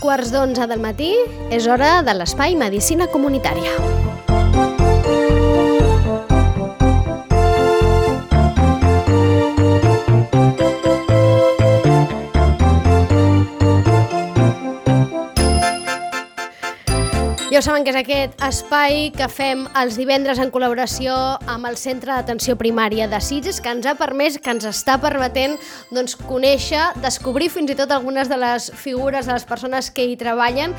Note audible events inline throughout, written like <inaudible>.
Quarts d'onze del matí és hora de l'espai Medicina Comunitària. Ja saben que és aquest espai que fem els divendres en col·laboració amb el Centre d'Atenció Primària de Sitges, que ens ha permès, que ens està permetent doncs, conèixer, descobrir fins i tot algunes de les figures de les persones que hi treballen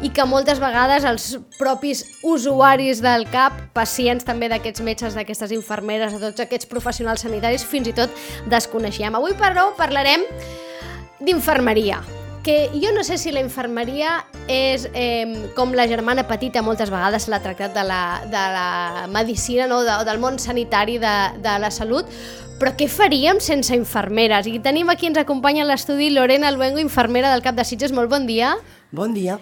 i que moltes vegades els propis usuaris del CAP, pacients també d'aquests metges, d'aquestes infermeres, de tots aquests professionals sanitaris, fins i tot desconeixíem. Avui, però, parlarem d'infermeria que jo no sé si la infermeria és eh, com la germana petita moltes vegades l'ha tractat de la, de la medicina no? de, del món sanitari de, de la salut, però què faríem sense infermeres? I tenim aquí, ens acompanya a l'estudi Lorena Albuengo, infermera del CAP de Sitges. Molt bon dia. Bon dia.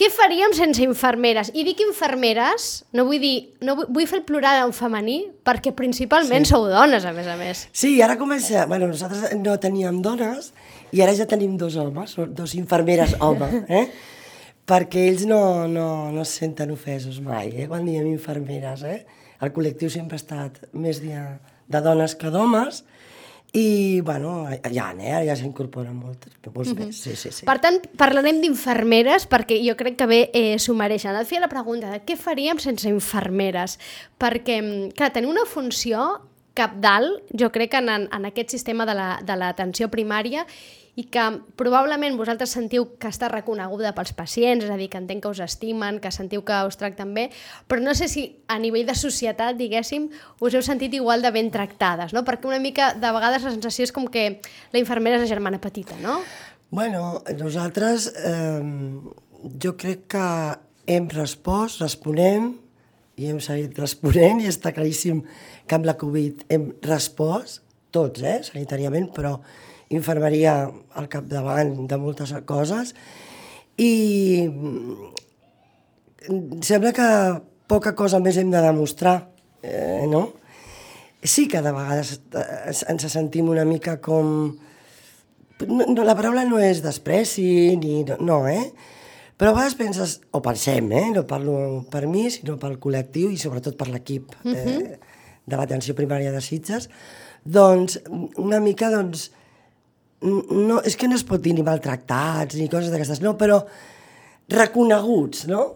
Què faríem sense infermeres? I dic infermeres, no vull dir, no vull, vull fer el plural en femení, perquè principalment sí. sou dones, a més a més. Sí, ara comença... Bueno, nosaltres no teníem dones i ara ja tenim dos homes, dos infermeres home, <laughs> eh? perquè ells no, no, no es senten ofesos mai, eh? quan diem infermeres. Eh? El col·lectiu sempre ha estat més de, de dones que d'homes, i, bueno, ja, eh? ja s'incorporen moltes, molts mm -hmm. més, sí, sí, sí. Per tant, parlarem d'infermeres perquè jo crec que bé eh, s'ho mereixen. Et feia la pregunta de què faríem sense infermeres? Perquè, mm, clar, tenir una funció capdalt, jo crec, en, en aquest sistema de l'atenció la, primària i que probablement vosaltres sentiu que està reconeguda pels pacients, és a dir, que entenc que us estimen, que sentiu que us tracten bé, però no sé si a nivell de societat, diguéssim, us heu sentit igual de ben tractades, no? Perquè una mica, de vegades, la sensació és com que la infermera és la germana petita, no? Bueno, nosaltres eh, jo crec que hem respost, responem, i hem seguit responent, i està claríssim que amb la Covid hem respost, tots, eh, sanitàriament, però infermeria al capdavant de moltes coses i sembla que poca cosa més hem de demostrar, eh, no? Sí que de vegades eh, ens sentim una mica com... No, no, la paraula no és despreci, ni... No, eh? Però a vegades penses, o pensem, eh? no parlo per mi, sinó pel col·lectiu i sobretot per l'equip uh -huh. eh, de l'atenció primària de Sitges, doncs una mica doncs, no, és que no es pot dir ni maltractats ni coses d'aquestes, no, però reconeguts, no?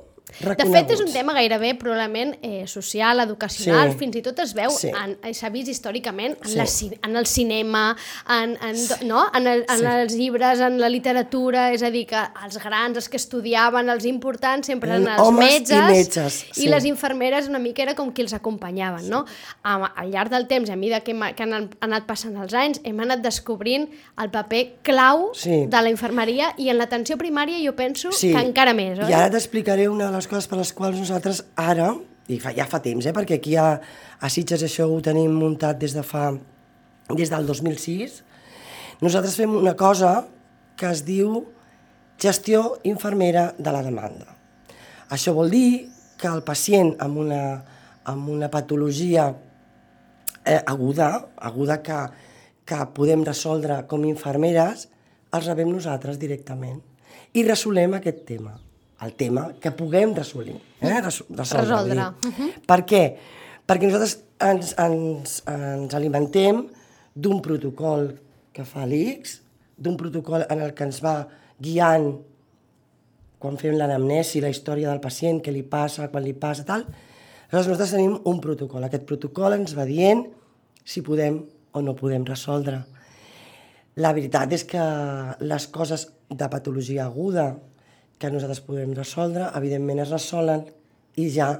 De fet, és un tema gairebé probablement eh, social, educacional, sí. fins i tot es veu, sí. s'ha vist històricament en, sí. la, en el cinema, en, en, no? en, el, en sí. els llibres, en la literatura, és a dir, que els grans, els que estudiaven, els importants, sempre eren els Homes metges, i, metges sí. i les infermeres una mica era com qui els acompanyaven, sí. no? A, al llarg del temps, a mesura que, que han anat passant els anys, hem anat descobrint el paper clau sí. de la infermeria i en l'atenció primària jo penso sí. que encara més, oi? I ara t'explicaré una de les coses per les quals nosaltres ara, i fa, ja fa temps, eh, perquè aquí a, a Sitges això ho tenim muntat des de fa des del 2006, nosaltres fem una cosa que es diu gestió infermera de la demanda. Això vol dir que el pacient amb una, amb una patologia eh, aguda, aguda que, que podem resoldre com infermeres, els rebem nosaltres directament i resolem aquest tema el tema que puguem resolir, eh? resoldre. resoldre. Uh -huh. Per què? Perquè nosaltres ens, ens, ens alimentem d'un protocol que fa l'ICS, d'un protocol en el que ens va guiant quan fem l'anamnesi, la història del pacient, què li passa, quan li passa, tal. Aleshores, nosaltres tenim un protocol. Aquest protocol ens va dient si podem o no podem resoldre. La veritat és que les coses de patologia aguda que nosaltres podem resoldre, evidentment es resolen i ja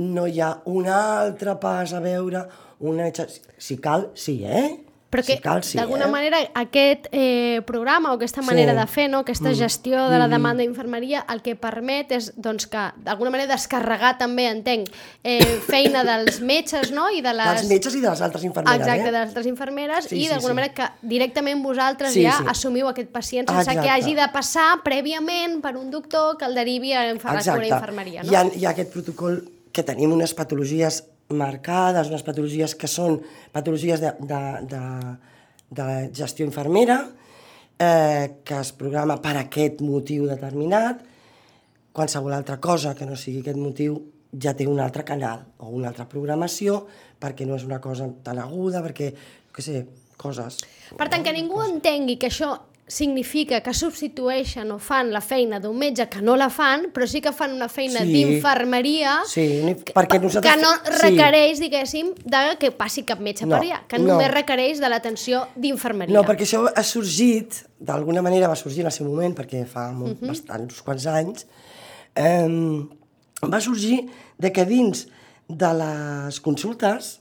no hi ha un altre pas a veure, una... Si cal, sí, eh? Però que, cal, sí, d'alguna eh? manera, aquest eh, programa o aquesta manera Sí. de fer, no? aquesta gestió de la demanda d'infermeria, el que permet és doncs, que, d'alguna manera, descarregar també, entenc, eh, feina dels metges no? i de les... Dels metges i de les altres infermeres, Exacte, eh? de les altres infermeres Sí, i sí, d'alguna sí. manera que directament vosaltres Sí, ja sí. assumiu aquest pacient sense Exacte. que hagi de passar prèviament per un doctor que el derivi a la infermeria. No? Hi, ha, hi ha aquest protocol que tenim unes patologies marcades, unes patologies que són patologies de, de, de, de gestió infermera, eh, que es programa per aquest motiu determinat. Qualsevol altra cosa que no sigui aquest motiu ja té un altre canal o una altra programació perquè no és una cosa tan aguda, perquè, què sé, coses. Per tant, que ningú entengui que això significa que substitueixen o fan la feina d'un metge que no la fan, però sí que fan una feina Sí. d'infermeria Sí, perquè nosaltres- que no sí. requereix, diguéssim, de que passi cap metge No, per allà, que no. només requereix de l'atenció d'infermeria. No, perquè això ha sorgit, d'alguna manera va sorgir en el seu moment, perquè fa molt, uh Mhm. -huh. bastants, quants anys, eh, va sorgir de que dins de les consultes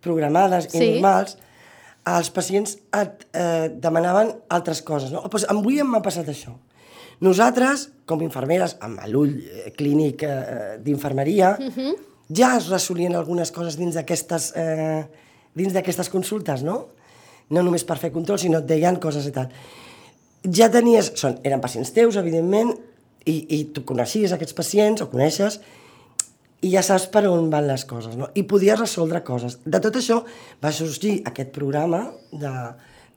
programades Sí. i normals, els pacients et eh, demanaven altres coses. No? Pues avui m'ha passat això. Nosaltres, com infermeres, amb l'ull eh, clínic eh, d'infermeria, uh -huh. ja es resolien algunes coses dins d'aquestes eh, dins d'aquestes consultes, no? No només per fer control, sinó et deien coses i tal. Ja tenies... Són, eren pacients teus, evidentment, i, i tu coneixies aquests pacients, o coneixes, i ja saps per on van les coses, no? I podies resoldre coses. De tot això va sorgir aquest programa de,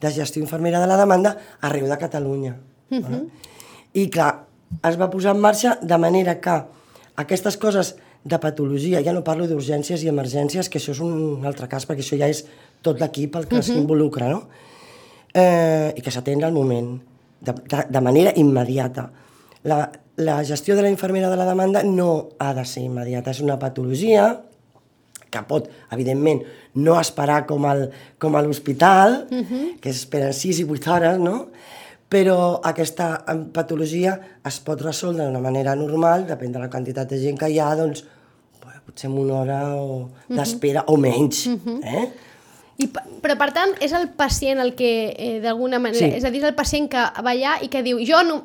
de gestió infermera de la demanda arreu de Catalunya. Uh -huh. I clar, es va posar en marxa de manera que aquestes coses de patologia, ja no parlo d'urgències i emergències, que això és un altre cas, perquè això ja és tot l'equip el que uh -huh. s'involucra, no? Eh, I que s'atén al moment, de, de, de manera immediata. La, la gestió de la infermera de la demanda no ha de ser immediata, és una patologia que pot, evidentment, no esperar com, el, com a l'hospital, uh -huh. que esperen 6 i 8 hores, no? però aquesta patologia es pot resoldre d'una manera normal, depèn de la quantitat de gent que hi ha, doncs, potser amb una hora o d'espera o menys. Uh -huh. eh? I, però, per tant, és el pacient el que, eh, d'alguna manera... Sí. És a dir, és el pacient que va allà i que diu jo no,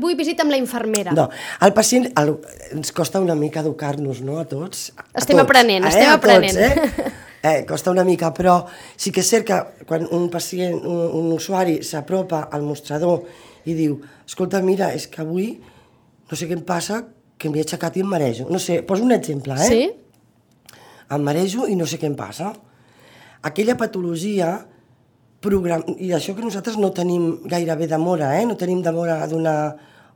vull visita amb la infermera. No, el pacient, el, ens costa una mica educar-nos, no?, a tots. A Estem tots, aprenent, eh? estem a tots, aprenent. Eh? eh? Costa una mica, però sí que és cert que quan un pacient, un, un usuari s'apropa al mostrador i diu escolta, mira, és que avui no sé què em passa, que m'he aixecat i em marejo. No sé, poso un exemple, eh? Sí? em marejo i no sé què em passa. Aquella patologia, program... i això que nosaltres no tenim gairebé demora, eh? no tenim demora a donar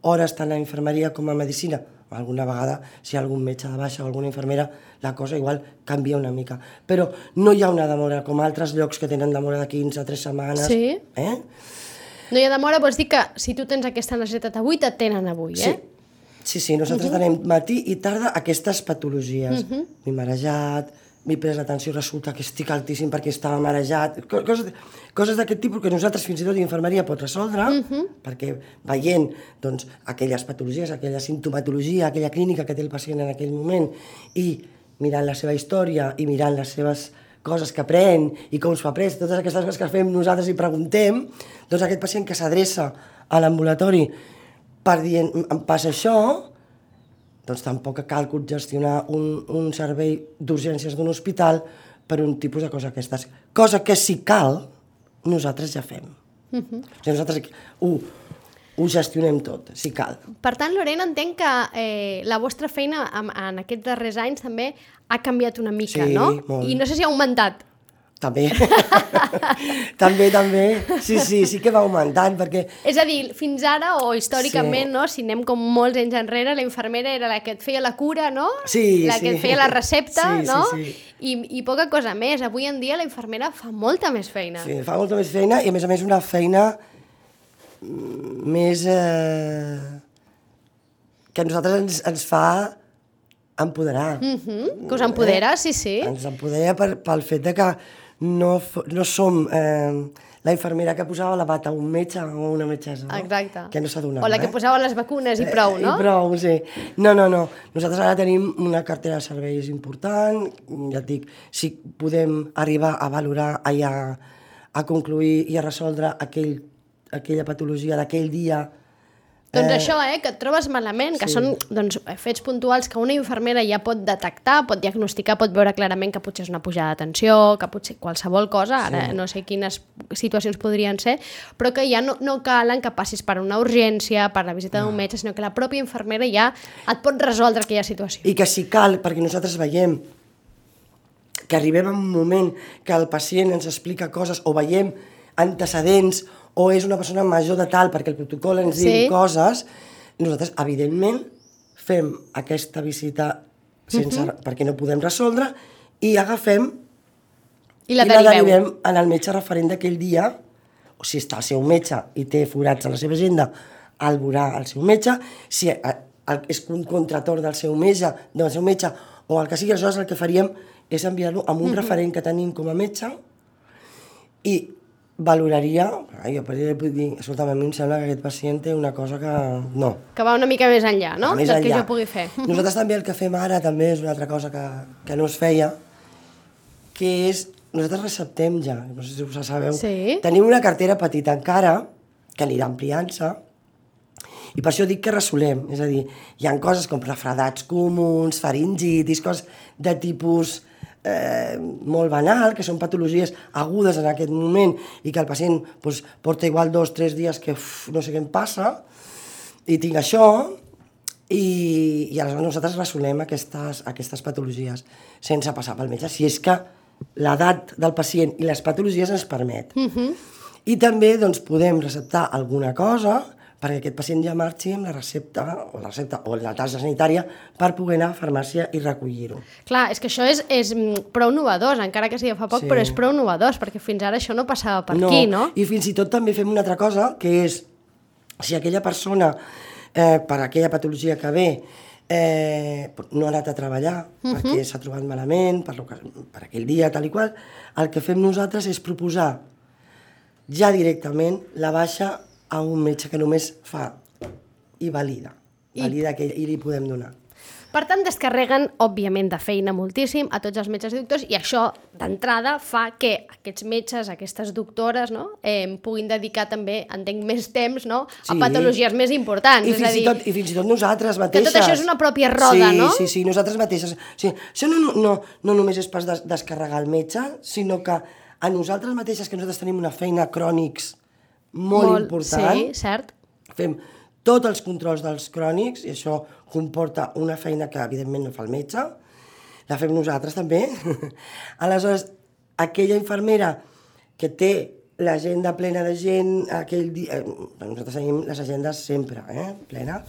hores tant a infermeria com a medicina. Alguna vegada, si hi ha algun metge de baixa o alguna infermera, la cosa igual canvia una mica. Però no hi ha una demora com altres llocs que tenen demora de 15 a 3 setmanes. Sí. Eh? No hi ha demora, vols dir que si tu tens aquesta necessitat avui, t'atenen avui, eh? Sí. Sí, sí, nosaltres uh -huh. tenim matí i tarda aquestes patologies. Uh -huh. M'he marejat, m'he pres l'atenció, resulta que estic altíssim perquè estava marejat, co- coses, coses d'aquest tipus que nosaltres fins i tot d'infermeria pot resoldre, uh -huh. perquè veient doncs, aquelles patologies, aquella sintomatologia, aquella clínica que té el pacient en aquell moment, i mirant la seva història i mirant les seves coses que pren i com s'ho ha pres, totes aquestes coses que fem nosaltres i preguntem, doncs aquest pacient que s'adreça a l'ambulatori per dir, em passa això, doncs tampoc cal gestionar un, un servei d'urgències d'un hospital per un tipus de cosa aquestes. Cosa que si cal, nosaltres ja fem. Uh -huh. o sigui, nosaltres ho, ho gestionem tot, si cal. Per tant, Lorena, entenc que eh, la vostra feina en, en aquests darrers anys també ha canviat una mica, Sí, no? molt. I no sé si ha augmentat. També. <laughs> també, també. Sí, sí, sí que va augmentant, perquè És a dir, fins ara, o històricament, Sí. no? si anem com molts anys enrere, la infermera era la que et feia la cura, no? Sí, la sí. que et feia la recepta, Sí, sí, no? sí. I, I poca cosa més. Avui en dia la infermera fa molta més feina. Sí, fa molta més feina i a més a més una feina mm, més... Eh, que a nosaltres ens, ens fa empoderar. Mm. Mm, que us empodera, sí, sí. Ens empodera per, pel fet de que no, no som eh, la infermera que posava la bata a un metge o una metgessa. No? Exacte. Que no s'adonava. O la que eh? posava les vacunes i prou, no? I prou, sí. No, no, no. Nosaltres ara tenim una cartera de serveis important. Ja et dic, si podem arribar a valorar allà a concluir i a resoldre aquell, aquella patologia d'aquell dia. Doncs eh... això, eh, que et trobes malament, que sí. són doncs, fets puntuals que una infermera ja pot detectar, pot diagnosticar, pot veure clarament que potser és una pujada de tensió, que potser qualsevol cosa, ara no sé quines situacions podrien ser, però que ja no, no calen que passis per una urgència, per la visita d'un metge, sinó que la pròpia infermera ja et pot resoldre aquella situació. I que si cal, perquè nosaltres veiem que arribem a un moment que el pacient ens explica coses o veiem antecedents o és una persona major de tal perquè el protocol ens Sí. diu coses, nosaltres, evidentment, fem aquesta visita sense, perquè no podem resoldre i agafem I la i la derivem en el metge referent d'aquell dia, o si està el seu metge i té forats a la seva agenda, el veurà el seu metge, si eh, és un contrator del seu metge, del seu metge o el que sigui, aleshores el que faríem és enviar-lo amb un referent que tenim com a metge. I valoraria, ai, jo podria dir, escolta, a mi em sembla que aquest pacient té una cosa que no, Que va una mica més enllà, no? més Del que enllà. jo pugui fer. <laughs> Nosaltres també el que fem ara també és una altra cosa que, que no es feia, que és, nosaltres receptem ja, no sé si ho sabeu, Sí. tenim una cartera petita encara, que anirà ampliant-se, i per això dic que resolem, és a dir, hi han coses com refredats comuns, faringitis, coses de tipus eh, molt banal, que són patologies agudes en aquest moment i que el pacient doncs, porta igual dos o tres dies que uf, no sé què em passa, i tinc això, i, i aleshores nosaltres resolem aquestes, aquestes patologies sense passar pel metge, si és que l'edat del pacient i les patologies ens permet. Uh -huh. I també doncs, podem receptar alguna cosa perquè aquest pacient ja marxi amb la recepta o la recepta o la tassa sanitària per poder anar a farmàcia i recollir-ho. Clar, és que això és, és mm, prou novedós, encara que sigui fa poc, Sí. però és prou novedós, perquè fins ara això no passava per aquí, no? I fins i tot també fem una altra cosa, que és si aquella persona, eh, per aquella patologia que ve, eh, no ha anat a treballar perquè s'ha trobat malament, per, lo que, per aquell dia, tal i qual, el que fem nosaltres és proposar ja directament la baixa a un metge que només fa i valida. I- Valida que i li podem donar. Per tant, descarreguen, òbviament, de feina moltíssim a tots els metges i doctors i això, d'entrada, fa que aquests metges, aquestes doctores, no?, eh, puguin dedicar també, entenc, més temps no? a Sí. patologies més importants. I és a fins, dir, i tot, I fins i tot nosaltres mateixes. tot això és una pròpia roda, sí, no? Sí, sí, nosaltres mateixes. Sí, això no, no, no només és pas des, descarregar el metge, sinó que a nosaltres mateixes, que nosaltres tenim una feina crònics molt, important, Sí, cert. fem tots els controls dels crònics, i això comporta una feina que evidentment no fa el metge, la fem nosaltres també. <laughs> Aleshores, aquella infermera que té l'agenda plena de gent, aquell dia... eh, Nosaltres tenim les agendes sempre, eh? plena.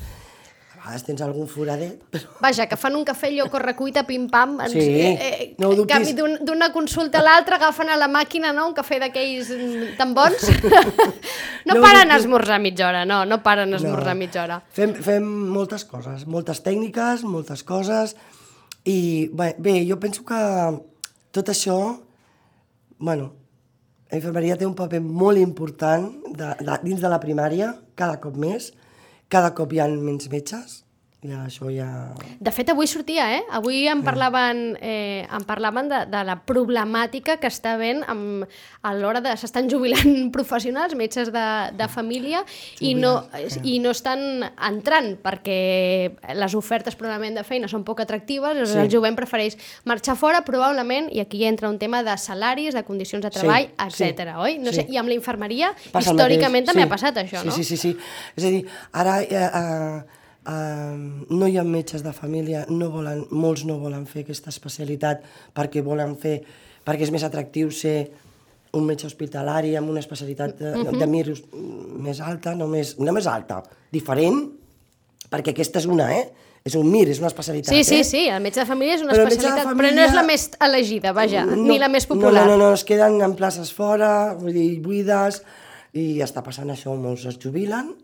Vegades tens algun foradet, però... Vaja, que fan un cafè allò correcuita, pim-pam, Sí, eh, no ho dubtis. canvi d'un- d'una consulta a l'altra agafen a la màquina no? un cafè d'aquells mm, tan bons. <laughs> no, No paren a esmorzar mitja hora, no, no paren a esmorzar mitja hora. Fem, fem moltes coses, moltes tècniques, moltes coses, i bé, bé, jo penso que tot això, bueno, la infermeria té un paper molt important de, de, dins de la primària, cada cop més, cada cop hi ha menys metges, i això ja... De fet, avui sortia, eh? Avui em parlaven, eh, em parlaven de, de la problemàtica que està havent amb, a l'hora de... S'estan jubilant <laughs> professionals, metges de, de família, i no, i no estan entrant perquè les ofertes probablement de feina són poc atractives, sí. el jovent prefereix marxar fora, probablement, i aquí entra un tema de salaris, de condicions de treball, Sí, etc. sí, oi? No sé, sí. I amb la infermeria, Passa històricament també sí. ha passat això, sí, no? Sí, sí, sí. És a dir, ara eh, eh, eh, no hi ha metges de família, no volen, molts no volen fer aquesta especialitat perquè volen fer, perquè és més atractiu ser un metge hospitalari amb una especialitat de, Mhm. de mirs més alta, no més, no més alta, diferent, perquè aquesta és una, eh? És un mir, és una especialitat, Sí, sí, eh? sí, el metge de família és una Però especialitat, però no família- és la més elegida, vaja, ni la més popular. No, no, no, es queden en places fora, vull dir, buides, i està passant això, molts es jubilen,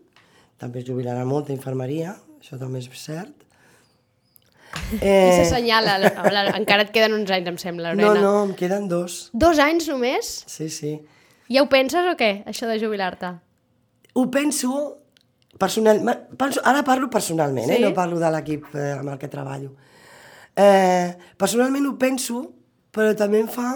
també es jubilarà molta infermeria, això també és cert. I s'assenyala, <laughs> encara et queden uns anys, em sembla, no, Lorena. no, em queden dos. Dos anys només? Sí, sí. Ja ho penses o què, això de jubilar-te? Ho penso, personal, ma- penso, ara parlo personalment, Sí? eh? no parlo de l'equip eh, amb el que treballo. Eh, personalment ho penso, però també em fa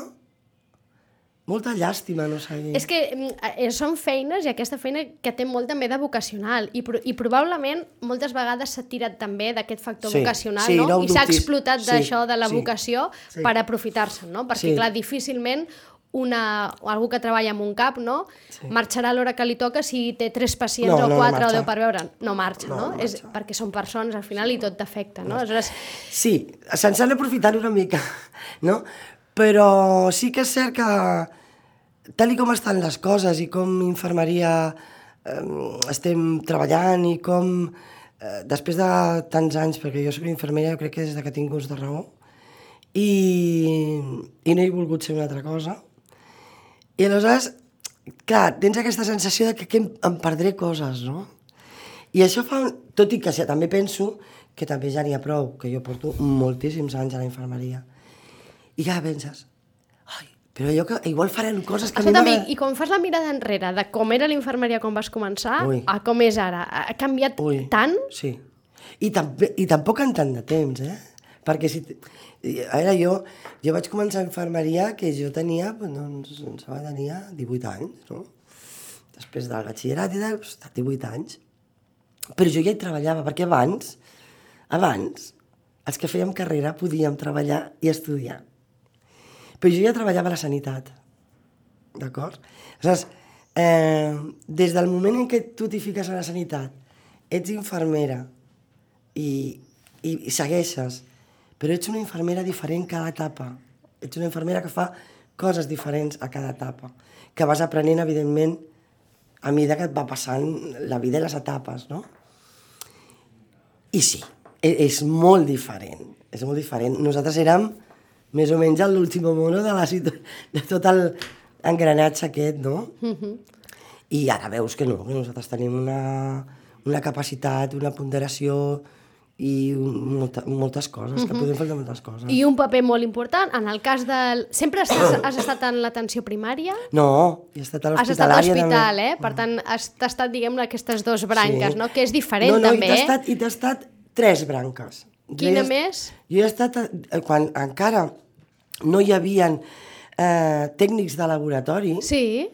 molta llàstima no seguir. És que mm, eh, són feines, i aquesta feina que té molt també de vocacional, i, pro i probablement moltes vegades s'ha tirat també d'aquest factor Sí, vocacional, sí, no? no I s'ha explotat Sí, d'això de la sí, vocació sí. per aprofitar-se'n, no? Perquè, Sí. clar, difícilment una, algú que treballa en un cap, no? Marxarà a l'hora que li toca si té tres pacients No, o no, no quatre o deu per veure. No marxa, no? No, no És, marxa. perquè són persones al final i tot t'afecta, no? Aleshores, Sí, se'n s'han d'aprofitar una mica, <laughs> no? Però sí que és cert que tal com estan les coses i com infermeria eh, estem treballant i com eh, després de tants anys, perquè jo soc infermera, jo crec que des de que tinc gust de raó, i, i no he volgut ser una altra cosa. I aleshores, clar, tens aquesta sensació de que, que em, em perdré coses, no? I això fa... Un... Tot i que ja, també penso que també ja n'hi ha prou, que jo porto moltíssims anys a la infermeria. I ja penses, ai, però jo que igual farem coses que a mi Escolta'm, i, quan fas la mirada enrere de com era l'infermeria quan vas començar Ui. a com és ara, ha canviat Ui, tant? Sí. I, també, I tampoc en tant de temps, eh? Perquè si... A veure, jo, jo vaig començar a infermeria que jo tenia, pues, doncs, em sembla tenia 18 anys, no? Després del batxillerat i de... doncs, 18 anys. Però jo ja hi treballava, perquè abans, abans, els que fèiem carrera podíem treballar i estudiar. Però jo ja treballava a la sanitat, d'acord? Aleshores, eh, des del moment en què tu t'hi fiques a la sanitat, ets infermera i, i, i segueixes, però ets una infermera diferent cada etapa. Ets una infermera que fa coses diferents a cada etapa, que vas aprenent, evidentment, a mesura que et va passant la vida i les etapes, no? I sí, e- és molt diferent, és molt diferent. Nosaltres érem més o menys l'últim mono de, la de tot el engranatge aquest, no? I ara veus que no, que nosaltres tenim una, una capacitat, una ponderació i molta, moltes coses, que podem fer de moltes coses. I un paper molt important, en el cas del... Sempre estàs, has estat en l'atenció primària? No, he estat a Has estat a l'hospital, eh? Per tant, has tastat, diguem-ne, aquestes dues branques, Sí. no? Que és diferent, no, no, també, i t'ha eh? estat, i t'ha estat tres branques. Jo Quina he est- més? Jo he estat, eh, quan encara no hi havia eh, tècnics de laboratori, Sí,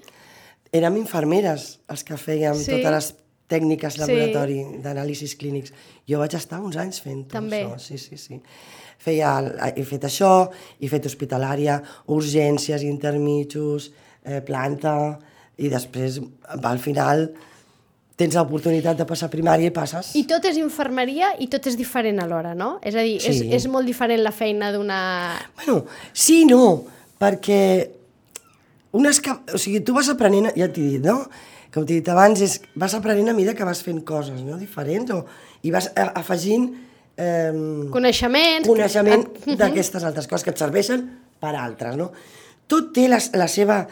érem infermeres els que fèiem Sí. totes les tècniques Sí. laboratori d'anàlisis clínics. Jo vaig estar uns anys fent També. això, sí, sí, sí. Feia, he fet això, he fet hospitalària, urgències, intermitjos, eh, planta, i després, al final, tens l'oportunitat de passar primària i passes. i tot és infermeria i tot és diferent alhora, no? És a dir, és, Sí. és molt diferent la feina d'una... Bueno, sí no, perquè unes que, o sigui, tu vas aprenent, ja t'he dit, no? Com t'he dit abans, és, vas aprenent a mesura que vas fent coses no? diferents o, i vas a- afegint eh, Coneixements... coneixement que- <laughs> d'aquestes altres coses que et serveixen per altres, no? Tot té la, la seva,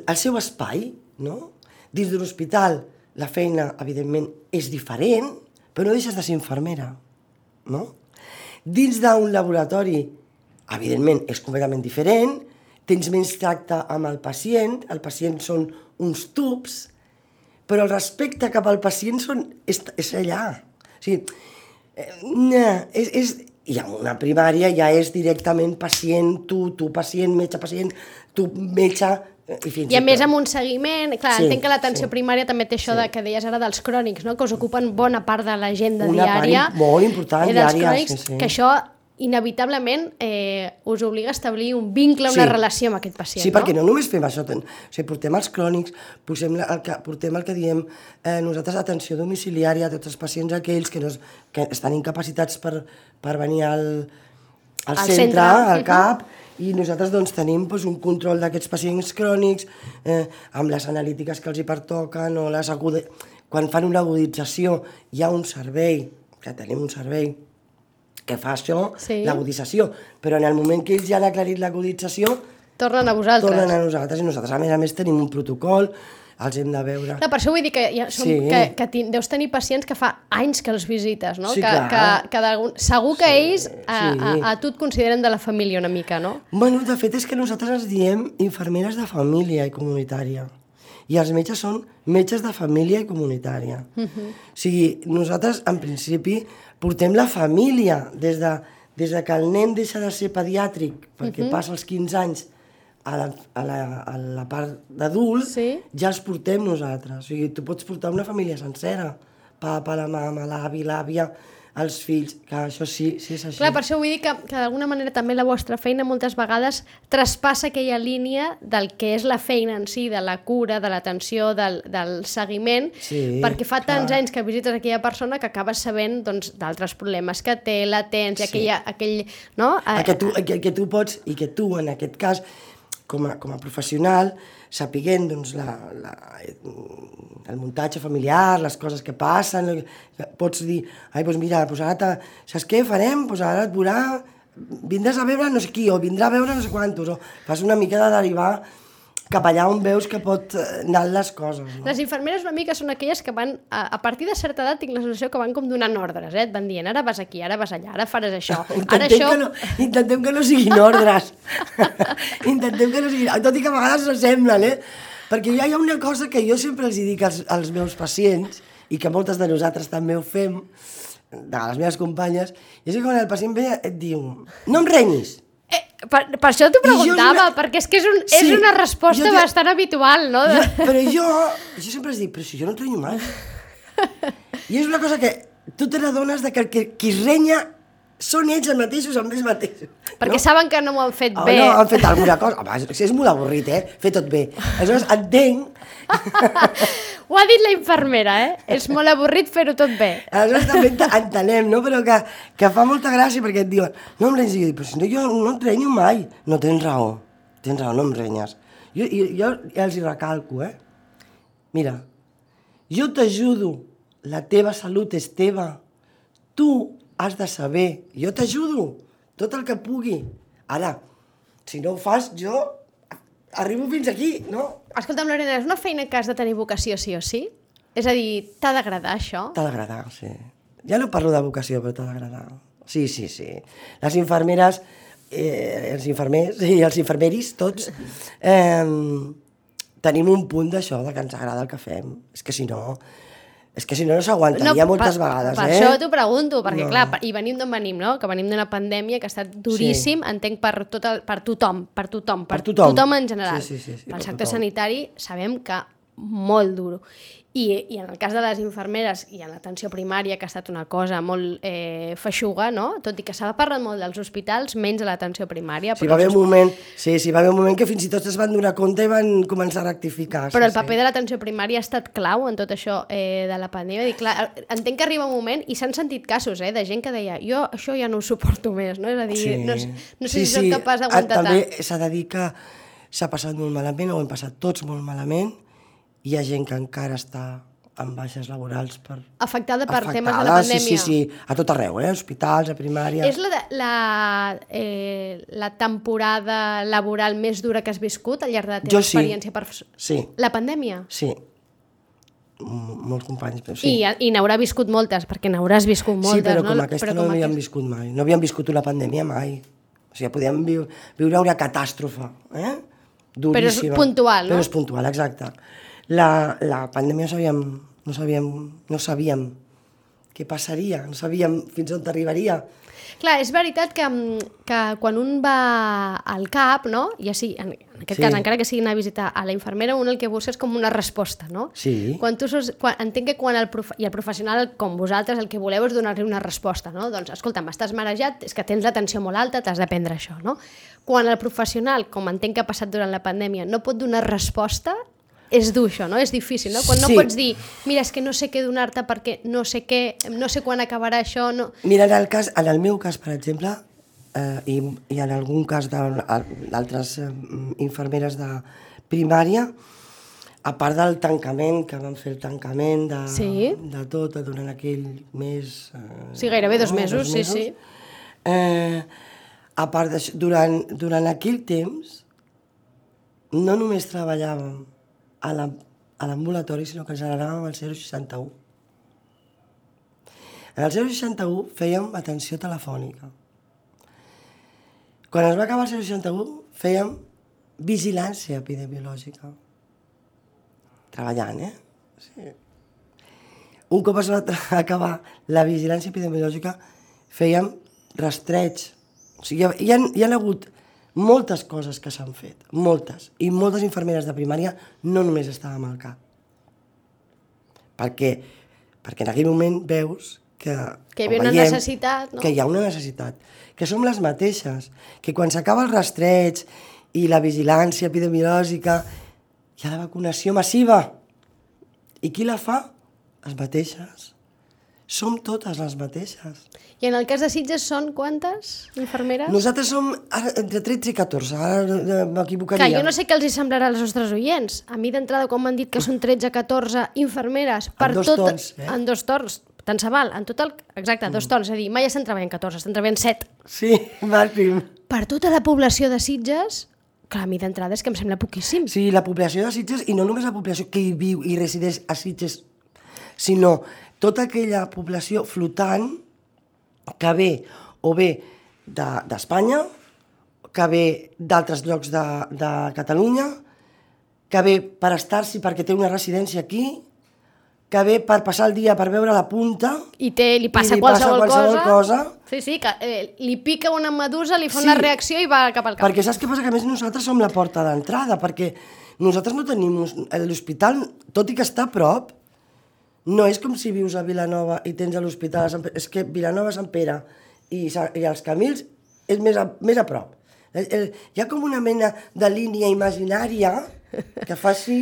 el seu espai, no? Dins d'un hospital la feina, evidentment, és diferent, però no deixes de ser infermera, no? Dins d'un laboratori, evidentment, és completament diferent, tens menys tracte amb el pacient, el pacient són uns tubs, però el respecte cap al pacient són, és, és allà. O sigui, eh, és, és, i en una primària ja és directament pacient, tu, tu pacient, metge pacient, tu metge, i fins I a més amb un seguiment, clar, Sí, entenc que l'atenció sí. primària també té això de, que deies ara dels crònics, no? que us ocupen bona part de l'agenda Una part diària. molt important, eh, dels diària, crònics, sí, sí. Que això inevitablement eh, us obliga a establir un vincle, una Sí. relació amb aquest pacient, Sí, no? perquè no només fem això, ten- o sigui, portem els crònics, posem el que, portem el que diem eh, nosaltres atenció domiciliària a tots els pacients aquells que, no, es- que estan incapacitats per, per venir al, al, Al centre, centre. al CAP, i nosaltres doncs, tenim doncs, un control d'aquests pacients crònics eh, amb les analítiques que els hi pertoquen o les agude... quan fan una agudització hi ha un servei, que tenim un servei que fa això, Sí. l'agudització, però en el moment que ells ja han aclarit l'agudització, Tornen a vosaltres. tornen a nosaltres i nosaltres a més a més tenim un protocol, els hem de veure. Clar, per això vull dir que, ja som, Sí. que, que ti, deus tenir pacients que fa anys que els visites, no? Sí, que, clar. que, que segur que ells a, sí. a, a tu et consideren de la família una mica, no? Bueno, de fet és que nosaltres ens diem infermeres de família i comunitària. I els metges són metges de família i comunitària. Uh -huh. O sigui, nosaltres, en principi, portem la família des de, des de que el nen deixa de ser pediàtric, perquè uh -huh. passa els 15 anys a la, a la, a la part d'adult Sí. ja els portem nosaltres. O sigui, tu pots portar una família sencera. Papa, la mama, l'avi, l'àvia, els fills, que això sí, sí és així. Clar, per això vull dir que, que d'alguna manera també la vostra feina moltes vegades traspassa aquella línia del que és la feina en si, de la cura, de l'atenció, del, del seguiment, Sí, perquè fa tants clar. anys que visites aquella persona que acabes sabent doncs, d'altres problemes que té, la tens, Sí. aquella, aquell... No? a que tu, que, que tu pots, i que tu, en aquest cas, com a, com a professional, sapiguent doncs, la, la, el muntatge familiar, les coses que passen, pots dir, ai, doncs mira, doncs ara, te, saps què farem? Doncs ara et veurà, vindràs a veure no sé qui, o vindrà a veure no sé quantos, o fas una mica de derivar cap allà on veus que pot eh, anar les coses. No? Les infermeres una mica són aquelles que van, a, a partir de certa edat tinc la sensació que van com donant ordres, eh? Et van dient, ara vas aquí, ara vas allà, ara faràs això, <laughs> ara Intentem, això... que no, intentem que no siguin ordres. <laughs> intentem que no siguin... Tot i que a vegades s'assemblen, eh? Perquè ja hi ha una cosa que jo sempre els dic als, als meus pacients, i que moltes de nosaltres també ho fem, de les meves companyes, i és que quan el pacient ve et diu no em renyis. Per, per això t'ho és preguntava, una- perquè és que és, un, és Sí, una resposta jo te- bastant habitual, no? Jo, però jo, <laughs> jo sempre els dic, però si jo no et renyo mai. I és una cosa que tu te n'adones de que, el que qui es renya són ells els mateixos amb ells mateixos. Perquè no? saben que no m'ho han fet Oh, bé. no, han fet alguna cosa. Home, és, és molt avorrit, eh? Fer tot bé. Aleshores, entenc... <laughs> Ho ha dit la infermera, eh? És molt avorrit fer-ho tot bé. Aleshores també ent- entenem, no? Però que, que fa molta gràcia perquè et diuen no em renyis. I jo dic, però si no, jo no et renyo mai. No, tens raó. Tens raó, no em renyes. Jo, jo, jo ja els hi recalco, eh? Mira, jo t'ajudo. La teva salut és teva. Tu has de saber. Jo t'ajudo. Tot el que pugui. Ara, si no ho fas, jo arribo fins aquí, no? Escolta'm, Lorena, és una feina que has de tenir vocació sí o sí? És a dir, t'ha d'agradar això? T'ha d'agradar, sí. Ja no parlo de vocació, però t'ha d'agradar. Sí, sí, sí. Les infermeres, eh, els infermers i els infermeris, tots, eh, tenim un punt d'això, de que ens agrada el que fem. És que si no, és que si no no s'aguantaria moltes per, vegades, per eh? això t'ho pregunto, perquè No. clar, per- i venim d'on venim, no? Que venim d'una pandèmia que ha estat duríssim, entenc, per, tot el, per tothom, per tothom, per, Per tothom. tothom en general. Sí, sí, sí, sí, Pel per sector tothom. sanitari sabem que molt duro. I, I en el cas de les infermeres i en l'atenció primària, que ha estat una cosa molt eh, feixuga, no? tot i que s'ha parlat molt dels hospitals, menys de l'atenció primària. Sí, però va haver un moment, sí, sí, va haver un moment que fins i tot es van donar compte i van començar a rectificar. Però sí, el paper de l'atenció primària ha estat clau en tot això eh, de la pandèmia. Dic, clar, entenc que arriba un moment, i s'han sentit casos eh, de gent que deia jo això ja no ho suporto més, no? És a dir, no, no sé si soc capaç Ah, d'aguantar tant. També s'ha de dir que s'ha passat molt malament, ho hem passat tots molt malament, hi ha gent que encara està amb baixes laborals per... Afectada per temes de la Afectada, pandèmia. Sí, sí, sí, a tot arreu, eh? hospitals, a primària... És la, la, eh, la temporada laboral més dura que has viscut al llarg de la teva Jo sí. experiència? Per... Sí, La pandèmia? sí. Molts companys, però sí. I, I n'haurà viscut moltes, perquè n'hauràs viscut moltes, sí, però no? com aquesta no com havíem aquesta- viscut mai. No havíem viscut una pandèmia mai. O sigui, podíem viu viure una catàstrofe, eh? Duríssima. puntual, no? Però és puntual, exacte. La, la pandèmia no sabíem, no sabíem, no sabíem què passaria, no sabíem fins on arribaria. Clar, és veritat que, mm, que quan un va al CAP, no? ja sí, en, en aquest Sí. cas, encara que sigui anar a visitar a la infermera, un el que busca és com una resposta, no? Sí. Quan tu sos, quan, entenc que quan el, prof, i el professional, com vosaltres, el que voleu és donar-li una resposta, no? Doncs, escolta, m'estàs marejat, és que tens la tensió molt alta, t'has de prendre això, no? Quan el professional, com entenc que ha passat durant la pandèmia, no pot donar resposta, és dur això, no? És difícil, no? Quan no Sí. pots dir, mira, és que no sé què donar-te perquè no sé què, no sé quan acabarà això, no... Mira, en el, cas, en el meu cas, per exemple, eh, i, i en algun cas d'altres eh, infermeres de primària, a part del tancament, que van fer el tancament de, Sí. de tot durant aquell mes... Eh, Sí, gairebé dos no? mesos, sí, sí. Eh, a part d'això, durant, durant aquell temps, no només treballàvem a la- a l'ambulatori, sinó que ens anàvem al 061. En el 061 fèiem atenció telefònica. Quan es va acabar el 061 fèiem vigilància epidemiològica. Treballant, eh? Sí. Un cop es va <laughs> acabar la vigilància epidemiològica fèiem rastreig. O sigui, hi ha, hi ha hagut moltes coses que s'han fet, moltes. I moltes infermeres de primària no només estàvem al CAP. Perquè, perquè en aquell moment veus que... Que hi havia una veiem necessitat, no? Que hi ha una necessitat. Que som les mateixes. Que quan s'acaba el rastreig i la vigilància epidemiològica hi ha la vacunació massiva. I qui la fa? Les mateixes. Som totes les mateixes. I en el cas de Sitges són quantes infermeres? Nosaltres som entre 13 i 14, ara m'equivocaria. Que jo no sé què els hi semblarà als nostres oients. A mi d'entrada, quan m'han dit que són 13-14 infermeres per dos tot... torns, eh? En dos torns. Tant se val, en total, exacte, dos torns. És a dir, mai estan treballant 14, estan treballant 7. Sí, <laughs> Martín. Per tota la població de Sitges, clar, a mi d'entrada és que em sembla poquíssim. Sí, la població de Sitges, i no només la població que hi viu i resideix a Sitges, sinó tota aquella població flotant que ve o bé de- d'Espanya, que ve d'altres llocs de, de Catalunya, que ve per estar-s'hi perquè té una residència aquí, que ve per passar el dia per veure la punta, I té, li passa, li qualsevol, passa qualsevol cosa. Sí, sí, que eh, li pica una medusa, li fa Sí. una reacció i va cap al cap. Perquè saps què passa? Que a més nosaltres som la porta d'entrada, perquè nosaltres no tenim... L'hospital, tot i que està a prop, no és com si vius a Vilanova i tens a l'hospital a Sant Pere. És que Vilanova, Sant Pere i, i els Camils és més a, més a prop. El, el, hi ha com una mena de línia imaginària que fa així,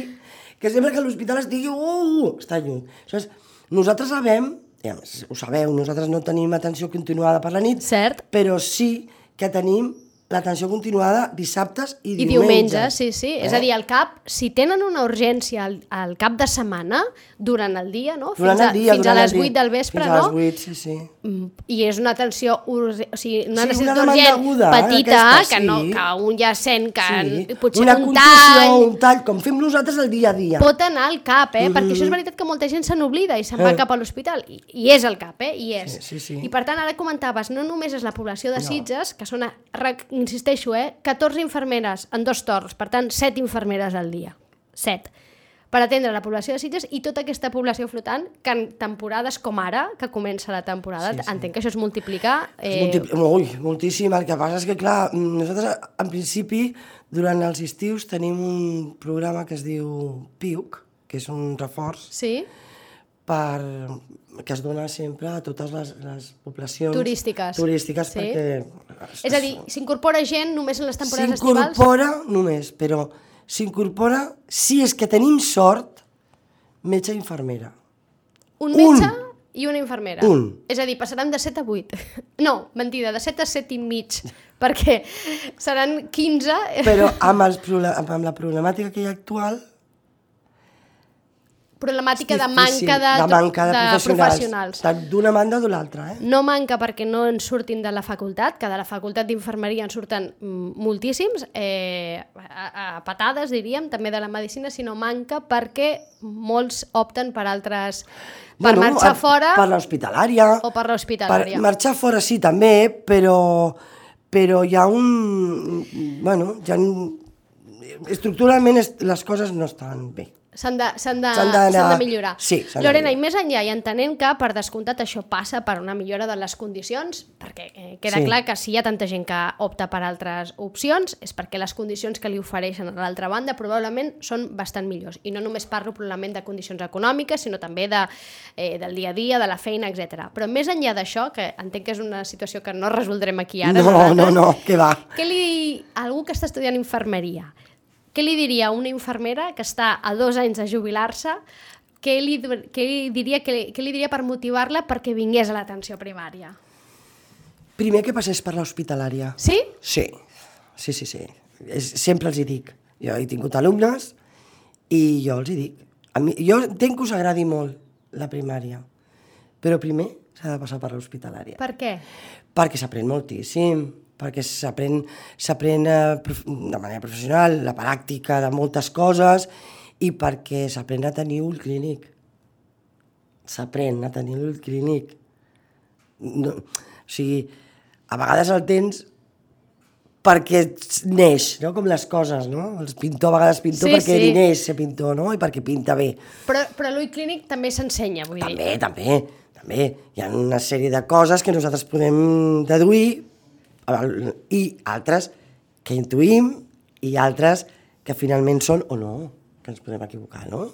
que sembla que l'hospital estigui... Uh, està lluny. Aleshores, nosaltres sabem, i a més, ho sabeu, nosaltres no tenim atenció continuada per la nit, Cert. però sí que tenim l'atenció continuada dissabtes i, I diumenge, sí, sí. Eh? És a dir, al cap, si tenen una urgència al, al cap de setmana, durant el dia, no? durant fins a, el dia, fins durant a les el dia. 8 del vespre, fins a no? les 8, sí, sí. Mm, I és una atenció o sigui, una Sí, necessitat una urgent aguda, petita, aquesta, que, no, sí. que un ja sent que sí. potser una un tall un tall, com fem nosaltres el dia a dia. pot anar al cap, eh? Perquè això és veritat que molta gent se n'oblida i se'n va Eh. cap a l'hospital. I, I és el cap, eh? I és. Sí, sí, sí. I per tant, ara comentaves, no només és la població de Sitges, que són, a, insisteixo, eh? 14 infermeres en dos torns, per tant, 7 infermeres al dia. 7 per atendre la població de Sitges i tota aquesta població flotant que en temporades com ara, que comença la temporada, Sí, sí. entenc que això es multiplica... Eh... Multi... Ui, moltíssim. El que passa és que, clar, nosaltres, en principi, durant els estius tenim un programa que es diu PIUC, que és un reforç Sí? Per, que es dona sempre a totes les, les poblacions Turístiques. turístiques Sí. perquè És a dir, s'incorpora gent només en les temporades estivals? S'incorpora només, però s'incorpora, si és que tenim sort, metge i infermera. Un Un. metge i una infermera. Un. És a dir, passaran de 7 a 8. <laughs> No, mentida, de 7 a 7 i mig, <laughs> perquè seran 15... Però amb, els, amb la problemàtica que hi ha actual, Problemàtica de manca de, de, manca de, de professionals. professionals. Tant D'una banda o de l'altra, eh? No manca perquè no en surtin de la facultat, que de la facultat d'infermeria en surten moltíssims, eh, a, a patades diríem, també de la medicina, sinó manca perquè molts opten per altres... per marxar a- fora Per l'hospitalària. o per Per l'hospitalària. marxar fora sí, també, però, però hi ha un... Bueno, hi ha un, estructuralment es- les coses no estan bé. S'han de, de, de millorar. sí, Lorena, i més enllà, i entenent que, per descomptat, això passa per una millora de les condicions, perquè eh, queda Sí. clar que si hi ha tanta gent que opta per altres opcions, és perquè les condicions que li ofereixen a l'altra banda probablement són bastant millors. I no només parlo probablement de condicions econòmiques, sinó també de, eh, del dia a dia, de la feina, etc. Però més enllà d'això, que entenc que és una situació que no resoldrem aquí ara, no, no, no, que va. què li... Algú que està estudiant infermeria, què li diria a una infermera que està a dos anys de jubilar-se què li, què li diria, què li, què li diria per motivar-la perquè vingués a l'atenció primària? Primer que passés per l'hospitalària. Sí? Sí, sí, sí, sí. És, sempre els hi dic. Jo he tingut alumnes i jo els hi dic. A mi, jo entenc que us agradi molt la primària, però primer s'ha de passar per l'hospitalària. Per què? Perquè s'aprèn moltíssim, perquè s'aprèn eh, de manera professional, la pràctica de moltes coses i perquè s'aprèn a tenir ull clínic. S'aprèn a tenir ull clínic. No, o sigui, a vegades el tens perquè neix, no? com les coses, no? El pintor a vegades pintor Sí, perquè sí. neix ser pintor, no? I perquè pinta bé. Però, però l'ull clínic també s'ensenya, vull dir. També, també, també. Hi ha una sèrie de coses que nosaltres podem deduir i altres que intuïm i altres que finalment són o no, que ens podem equivocar, no?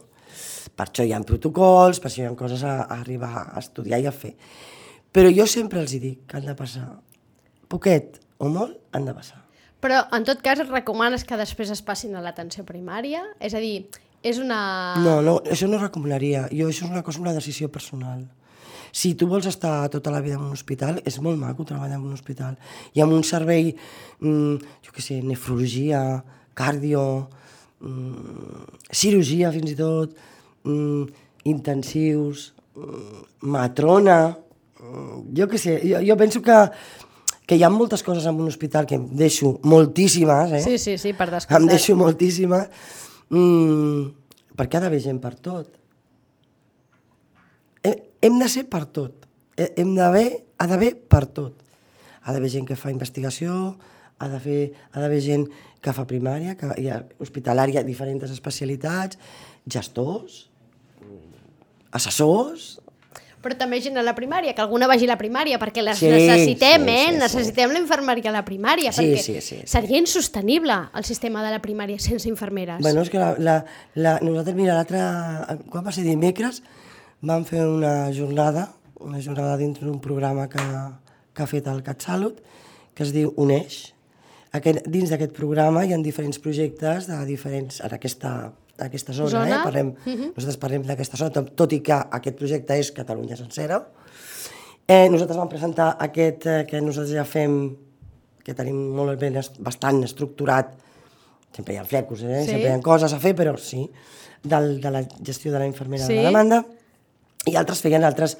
Per això hi ha protocols, per això hi ha coses a, a arribar a estudiar i a fer. Però jo sempre els dic que han de passar poquet o molt, han de passar. Però, en tot cas, recomanes que després es passin a l'atenció primària? És a dir, és una... No, no, això no recomanaria. Jo, això és una cosa, una decisió personal. Si tu vols estar tota la vida en un hospital, és molt maco treballar en un hospital. I amb un servei, mm, jo què sé, nefrologia, cardio, mm, cirurgia fins i tot, mm, intensius, mm, matrona, mm, jo què sé, jo, jo penso que, que hi ha moltes coses en un hospital que em deixo moltíssimes, eh? Sí, sí, sí, per Em descomptat. deixo moltíssimes, mm, perquè ha d'haver gent per tot. Hem, de ser per tot. Eh, Hem d'haver, ha d'haver per tot. Ha d'haver gent que fa investigació, ha de fer, ha d'haver gent que fa primària, que hi ha hospitalària, diferents especialitats, gestors, assessors, Però també gent a la primària, que alguna vagi a la primària, perquè les Sí, necessitem, sí, eh? sí, sí. necessitem la infermeria a la primària, Sí, perquè sí, sí, sí. seria insostenible el sistema de la primària sense infermeres. Bueno, és que la, la, la, nosaltres, mira, l'altre... Quan va ser dimecres, vam fer una jornada, una jornada dintre d'un programa que, que ha fet el CatSalut, que es diu Uneix. Aquest, dins d'aquest programa hi ha diferents projectes de diferents... En aquesta, aquesta zona, Zona. Eh? Parlem, uh -huh. nosaltres parlem d'aquesta zona, tot, tot i que aquest projecte és Catalunya sencera. Eh, nosaltres vam presentar aquest eh, que nosaltres ja fem, que tenim molt ben, bastant estructurat, sempre hi ha flecos, eh? Sí. sempre hi ha coses a fer, però sí, del, de la gestió de la infermera Sí. de la demanda, i altres feien altres,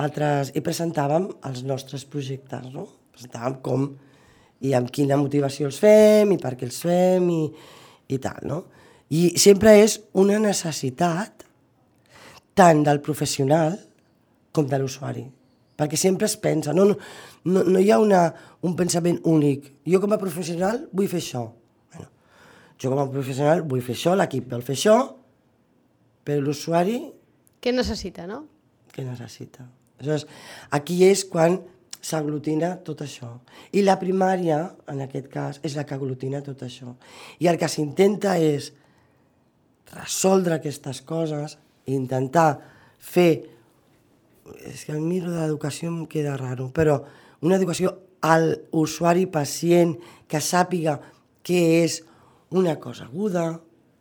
altres, i presentàvem els nostres projectes, no? Presentàvem com i amb quina motivació els fem i per què els fem i, i tal, no? I sempre és una necessitat tant del professional com de l'usuari. Perquè sempre es pensa, no, no, no, no hi ha una, un pensament únic. Jo com a professional vull fer això. Bueno, jo com a professional vull fer això, l'equip vol fer això, però l'usuari Què necessita, no? què necessita? Aleshores, aquí és quan s'aglutina tot això. I la primària, en aquest cas, és la que aglutina tot això. I el que s'intenta és resoldre aquestes coses i intentar fer... És que a mi l'educació em queda raro, però una educació al usuari pacient que sàpiga què és una cosa aguda,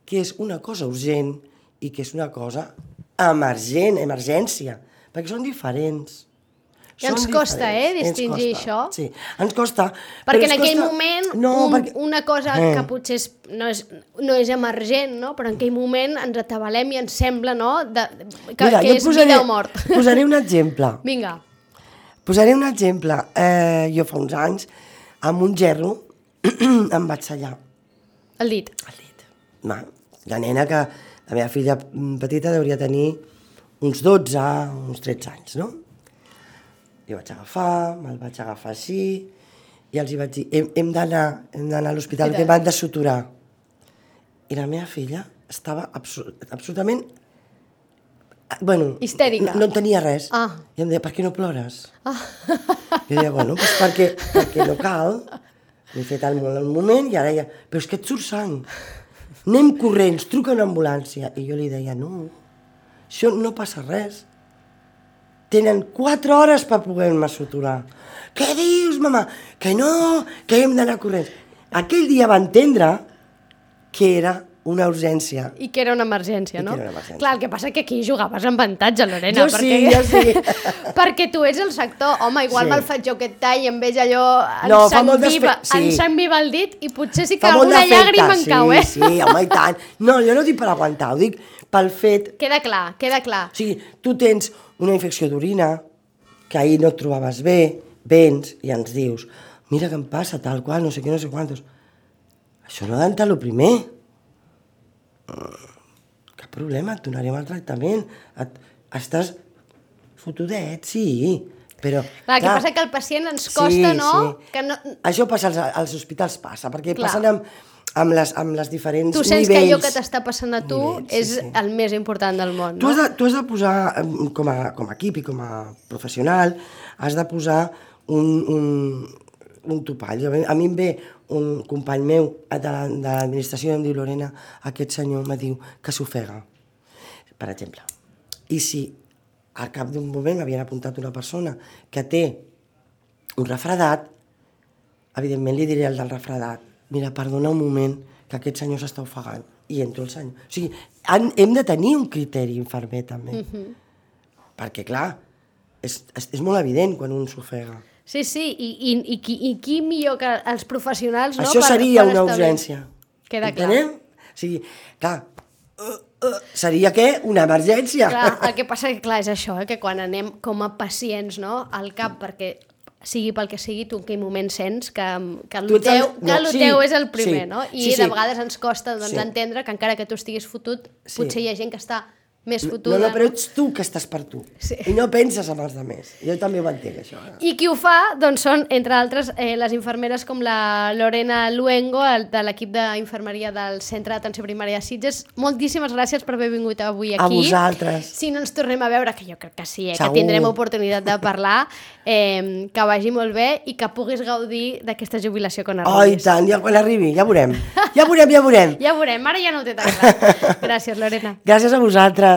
què és una cosa urgent i què és una cosa emergent, emergència, perquè són diferents. I ens costa, eh, diferents. Ens distingir costa, això. Sí, ens costa. Perquè en aquell costa- moment No, un, perquè... una cosa Eh. que potser és, no, és, no és emergent, no? però en aquell moment ens atabalem i ens sembla no? de, que, Mira, que és posaré, vida o mort. <laughs> Posaré un exemple. Vinga, Posaré un exemple. Eh, jo fa uns anys, amb un gerro, <clears throat> em vaig tallar el dit. el dit. Va, la nena que, la meva filla petita deuria tenir uns 12, uns 13 anys, no? Jo vaig agafar, me'l vaig agafar així, i els hi vaig dir, hem, hem d'anar a l'hospital, que m'han de suturar. I la meva filla estava absol absolutament... Bueno, Histèrica. No, no tenia res. Ah. I em deia, per què no plores? Ah. Jo deia, bueno, pues perquè, perquè no cal. M'he fet el, el moment i ara ja... Però és que et surt sang. Anem corrents, truca una ambulància. I jo li deia, no, això no passa res. Tenen quatre hores per poder-me suturar. Què dius, mama? Que no, que hem d'anar corrents. Aquell dia va entendre que era una urgència. I que era una emergència, I no? era una emergència. Clar, el que passa que aquí jugaves amb avantatge, Lorena. Jo sí, perquè... jo sí. <laughs> perquè tu ets el sector. Home, igual Sí. sí. me'l faig jo aquest tall i em veig allò... No, fe- sí. em s'enviva el dit i potser sí que Fa alguna llàgrima em sí, cau, eh? Sí, home, i tant. No, jo no dic per aguantar, ho dic pel fet Queda clar, queda clar. O sigui, tu tens una infecció d'orina, que ahir no et trobaves bé, vens i ens dius, mira què em passa, tal qual, no sé què, no sé quantos. Això no ha d'entrar el primer. Mm, Cap problema, et donarem el tractament. Et, estàs fotudet, sí, però... Clar, el que passa que al pacient ens costa, no? Que no... Això passa als, als hospitals, passa, perquè Clar. passen amb, amb, les, amb les diferents Tu sents nivells. que allò que t'està passant a tu Nivells, sí, és sí. el més important del món, Tu no? has, de, tu has de posar, com a, com a equip i com a professional, has de posar un, un, un topall. A mi em ve un company meu de la- de l'administració em diu, Lorena, aquest senyor me diu que s'ofega, per exemple. I si al cap d'un moment m'havien apuntat una persona que té un refredat, evidentment li diré al del refredat, mira, perdona un moment, que aquest senyor s'està ofegant, i entro el senyor. O sigui, han, hem de tenir un criteri infermer, també. Perquè, clar, és, és, és molt evident quan un s'ofega. Sí, sí, i, i, i, qui, i qui millor que els professionals, no? Això per- seria per una establir- urgència. Queda clar. Entenem? O sigui, clar, uh, uh, seria què? Una emergència. Clar, el <laughs> que passa que clar, és això, eh, que quan anem com a pacients no, al cap, perquè sigui pel que sigui, tu en aquell moment sents que, que el Tu teu, que no, el sí, teu és el primer, sí, no? I sí, sí. de vegades ens costa doncs, Sí. entendre que encara que tu estiguis fotut, Sí. potser hi ha gent que està més No, fotuda. no, però ets tu que estàs per tu. Sí. I no penses en els altres. Jo també ho entenc, això. eh? I qui ho fa, doncs són, entre altres, eh, les infermeres com la Lorena Luengo, el, de l'equip d'infermeria del Centre d'Atenció Primària de Sitges. Moltíssimes gràcies per haver vingut avui A aquí. vosaltres. Si no ens tornem a veure, que jo crec que sí, eh, que tindrem oportunitat de parlar, eh, que vagi molt bé i que puguis gaudir d'aquesta jubilació quan Oh, i arribis. tant, ja quan arribi, ja veurem. Ja veurem, ja veurem. <laughs> Ja veurem, ara ja no ho té tan clar. <laughs> Gràcies, Lorena. Gràcies a vosaltres.